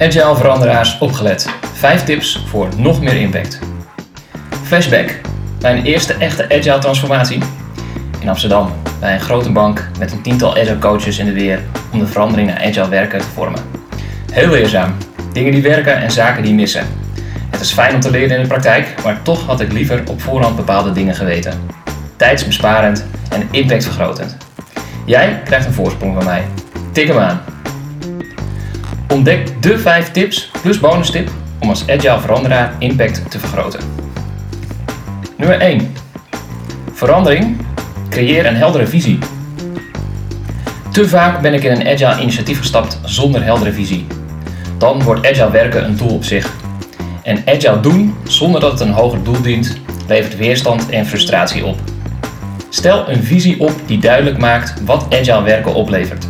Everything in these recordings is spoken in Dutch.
Agile veranderaars opgelet. 5 tips voor nog meer impact. Flashback. Mijn eerste echte agile transformatie. In Amsterdam, bij een grote bank met een tiental agile coaches in de weer om de verandering naar agile werken te vormen. Heel leerzaam. Dingen die werken en zaken die missen. Het is fijn om te leren in de praktijk, maar toch had ik liever op voorhand bepaalde dingen geweten. Tijdsbesparend en impactvergrotend. Jij krijgt een voorsprong van mij. Tik hem aan. Ontdek de 5 tips plus bonus tip om als agile veranderaar impact te vergroten. Nummer 1. Verandering. Creëer een heldere visie. Te vaak ben ik in een agile initiatief gestapt zonder heldere visie. Dan wordt agile werken een doel op zich. En agile doen zonder dat het een hoger doel dient, levert weerstand en frustratie op. Stel een visie op die duidelijk maakt wat agile werken oplevert.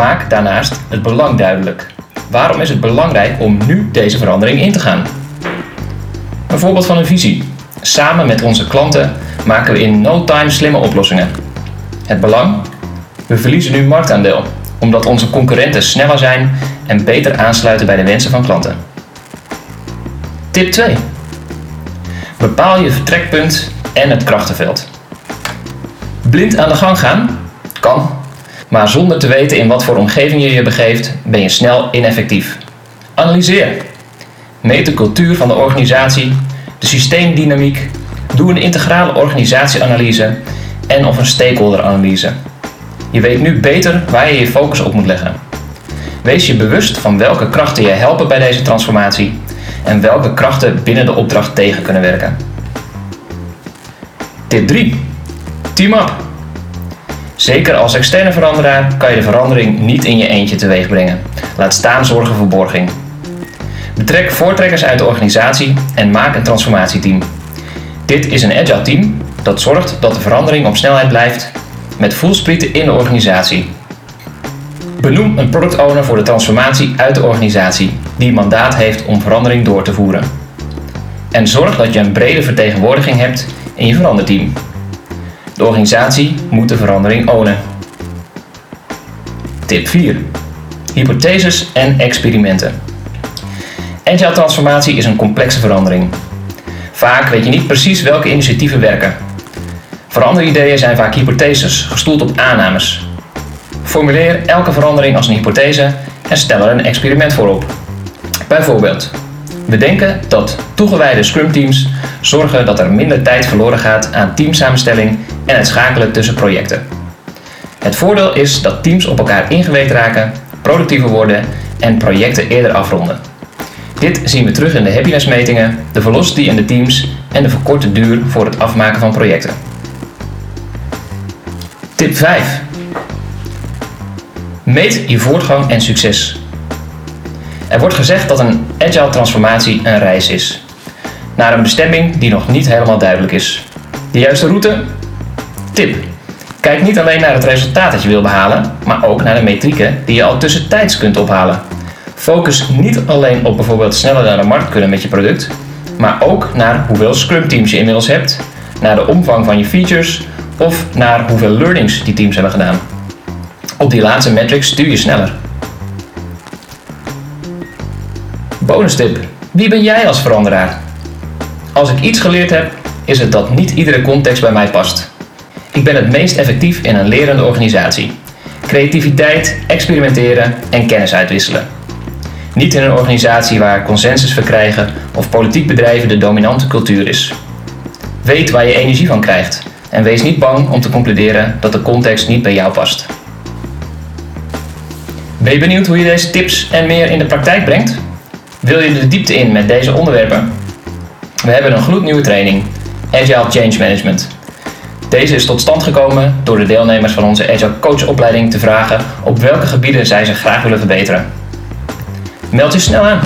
Maak daarnaast het belang duidelijk. Waarom is het belangrijk om nu deze verandering in te gaan? Een voorbeeld van een visie. Samen met onze klanten maken we in no time slimme oplossingen. Het belang? We verliezen nu marktaandeel, omdat onze concurrenten sneller zijn en beter aansluiten bij de wensen van klanten. Tip 2. Bepaal je vertrekpunt en het krachtenveld. Blind aan de gang gaan? Kan. Maar zonder te weten in wat voor omgeving je je begeeft, ben je snel ineffectief. Analyseer. Meet de cultuur van de organisatie, de systeemdynamiek, doe een integrale organisatieanalyse en of een stakeholderanalyse. Je weet nu beter waar je je focus op moet leggen. Wees je bewust van welke krachten je helpen bij deze transformatie en welke krachten binnen de opdracht tegen kunnen werken. Tip 3. Team up. Zeker als externe veranderaar kan je de verandering niet in je eentje teweeg brengen. Laat staan zorgen voor borging. Betrek voortrekkers uit de organisatie en maak een transformatieteam. Dit is een agile team dat zorgt dat de verandering op snelheid blijft met voelsprieten in de organisatie. Benoem een product owner voor de transformatie uit de organisatie die mandaat heeft om verandering door te voeren. En zorg dat je een brede vertegenwoordiging hebt in je veranderteam. De organisatie moet de verandering ownen. Tip 4. Hypotheses en experimenten. Agile transformatie is een complexe verandering. Vaak weet je niet precies welke initiatieven werken. Veranderideeën zijn vaak hypotheses, gestoeld op aannames. Formuleer elke verandering als een hypothese en stel er een experiment voor op. Bijvoorbeeld, we denken dat toegewijde Scrum teams zorgen dat er minder tijd verloren gaat aan teamsamenstelling en het schakelen tussen projecten. Het voordeel is dat teams op elkaar ingeweekt raken, productiever worden en projecten eerder afronden. Dit zien we terug in de happinessmetingen, de velocity in de teams en de verkorte duur voor het afmaken van projecten. Tip 5. Meet je voortgang en succes. Er wordt gezegd dat een agile transformatie een reis is. Naar een bestemming die nog niet helemaal duidelijk is. De juiste route? Tip. Kijk niet alleen naar het resultaat dat je wil behalen, maar ook naar de metrieken die je al tussentijds kunt ophalen. Focus niet alleen op bijvoorbeeld sneller naar de markt kunnen met je product, maar ook naar hoeveel Scrum teams je inmiddels hebt, naar de omvang van je features of naar hoeveel learnings die teams hebben gedaan. Op die laatste metrics stuur je sneller. Bonus tip. Wie ben jij als veranderaar? Als ik iets geleerd heb, is het dat niet iedere context bij mij past. Ik ben het meest effectief in een lerende organisatie. Creativiteit, experimenteren en kennis uitwisselen. Niet in een organisatie waar consensus verkrijgen of politiek bedrijven de dominante cultuur is. Weet waar je energie van krijgt en wees niet bang om te concluderen dat de context niet bij jou past. Ben je benieuwd hoe je deze tips en meer in de praktijk brengt? Wil je de diepte in met deze onderwerpen? We hebben een gloednieuwe training, Agile Change Management. Deze is tot stand gekomen door de deelnemers van onze Agile Coach opleiding te vragen op welke gebieden zij zich graag willen verbeteren. Meld je snel aan!